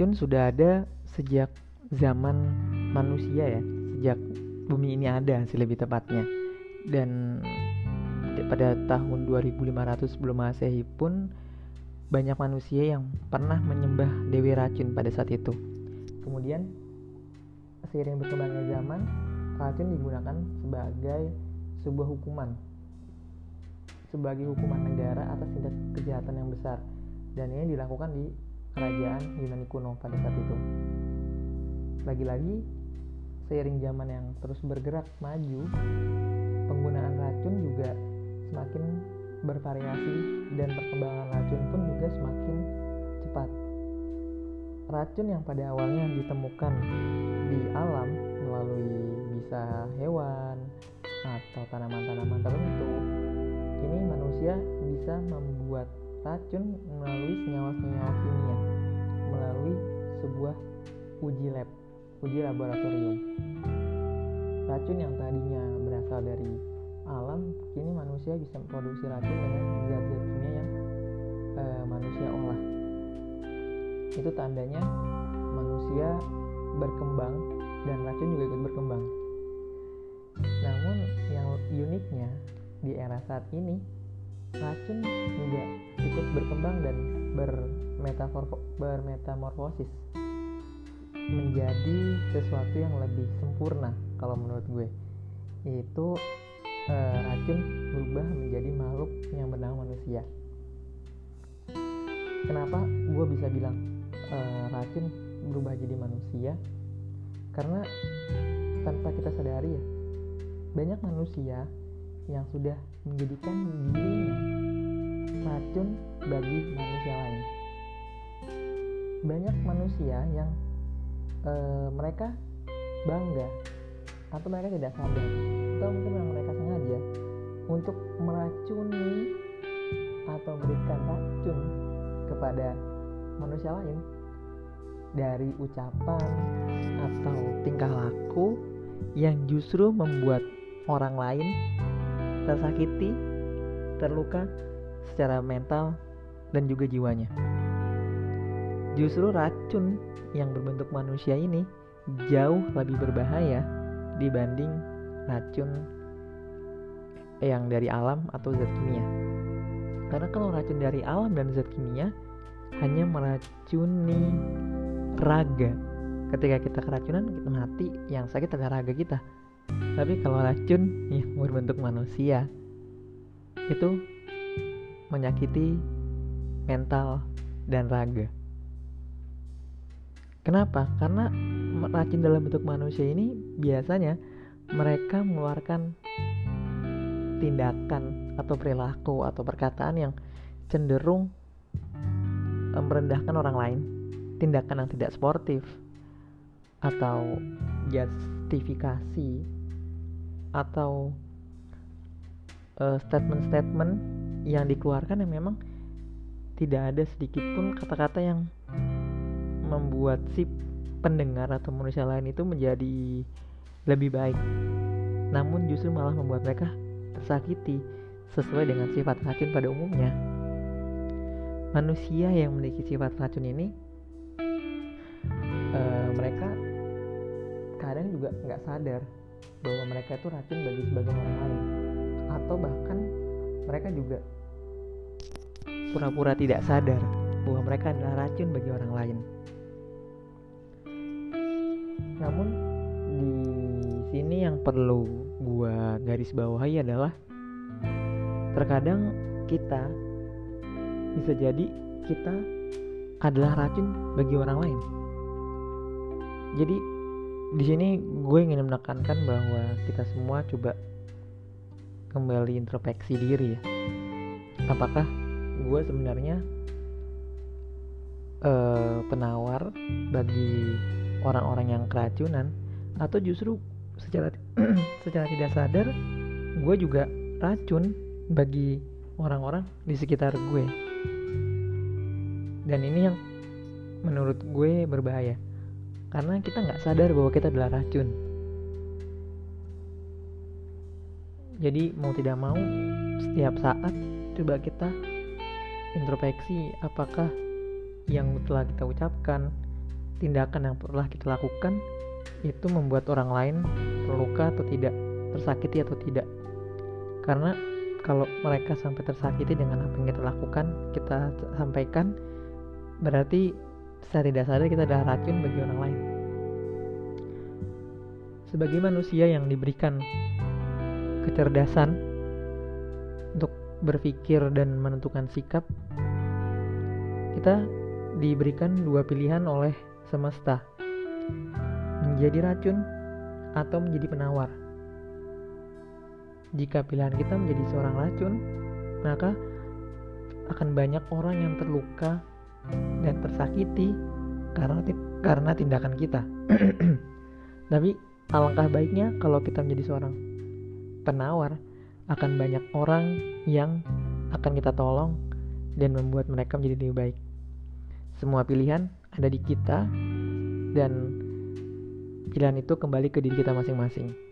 racun sudah ada sejak zaman manusia ya sejak bumi ini ada sih lebih tepatnya. Dan pada tahun 2500 sebelum masehi pun banyak manusia yang pernah menyembah dewi racun pada saat itu. Kemudian seiring berkembangnya zaman racun digunakan sebagai sebuah hukuman. Sebagai hukuman negara atas tindak kejahatan yang besar. Dan ini dilakukan di kerajaan Yunani kuno pada saat itu. Lagi-lagi seiring zaman yang terus bergerak maju, penggunaan racun juga semakin bervariasi dan perkembangan racun pun juga semakin cepat. Racun yang pada awalnya ditemukan di alam melalui bisa hewan atau tanaman-tanaman tertentu, kini manusia bisa membuat racun melalui senyawa-senyawa kimia melalui sebuah uji lab, uji laboratorium. Racun yang tadinya berasal dari alam, kini manusia bisa memproduksi racun dengan zat-zat kimia yang uh, manusia olah. Itu tandanya manusia berkembang dan racun juga ikut berkembang. Namun yang uniknya di era saat ini racun juga ikut berkembang dan bermetamorfosis menjadi sesuatu yang lebih sempurna kalau menurut gue. Yaitu e, racun berubah menjadi makhluk yang bernama manusia. Kenapa gue bisa bilang e, racun berubah jadi manusia? Karena tanpa kita sadari ya banyak manusia yang sudah menjadikan dirinya racun bagi manusia lain. Banyak manusia yang e, mereka bangga atau mereka tidak sadar atau mungkin yang mereka sengaja untuk meracuni atau memberikan racun kepada manusia lain dari ucapan atau tingkah laku yang justru membuat orang lain tersakiti, terluka secara mental dan juga jiwanya. Justru racun yang berbentuk manusia ini jauh lebih berbahaya dibanding racun yang dari alam atau zat kimia. Karena kalau racun dari alam dan zat kimia hanya meracuni raga. Ketika kita keracunan, kita mati, yang sakit adalah raga kita tapi kalau racun yang berbentuk manusia itu menyakiti mental dan raga. Kenapa? Karena racun dalam bentuk manusia ini biasanya mereka mengeluarkan tindakan atau perilaku atau perkataan yang cenderung merendahkan orang lain, tindakan yang tidak sportif atau justifikasi atau uh, statement-statement yang dikeluarkan yang memang tidak ada sedikit pun kata-kata yang membuat si pendengar atau manusia lain itu menjadi lebih baik. Namun justru malah membuat mereka tersakiti sesuai dengan sifat racun pada umumnya. Manusia yang memiliki sifat racun ini uh, mereka kadang juga nggak sadar bahwa mereka itu racun bagi sebagian orang lain. Atau bahkan mereka juga pura-pura tidak sadar bahwa mereka adalah racun bagi orang lain. Namun di sini yang perlu gua garis bawahi adalah terkadang kita bisa jadi kita adalah racun bagi orang lain. Jadi di sini gue ingin menekankan bahwa kita semua coba kembali introspeksi diri ya. Apakah gue sebenarnya uh, penawar bagi orang-orang yang keracunan? Atau justru secara secara tidak sadar gue juga racun bagi orang-orang di sekitar gue? Dan ini yang menurut gue berbahaya. Karena kita nggak sadar bahwa kita adalah racun. Jadi mau tidak mau setiap saat coba kita introspeksi apakah yang telah kita ucapkan, tindakan yang telah kita lakukan itu membuat orang lain terluka atau tidak, tersakiti atau tidak. Karena kalau mereka sampai tersakiti dengan apa yang kita lakukan, kita sampaikan, berarti secara tidak sadar kita adalah racun bagi orang lain. Sebagai manusia yang diberikan kecerdasan untuk berpikir dan menentukan sikap, kita diberikan dua pilihan oleh semesta menjadi racun atau menjadi penawar. Jika pilihan kita menjadi seorang racun, maka akan banyak orang yang terluka dan tersakiti karena karena tindakan kita. Tapi alangkah baiknya kalau kita menjadi seorang penawar, akan banyak orang yang akan kita tolong dan membuat mereka menjadi lebih baik. Semua pilihan ada di kita dan pilihan itu kembali ke diri kita masing-masing.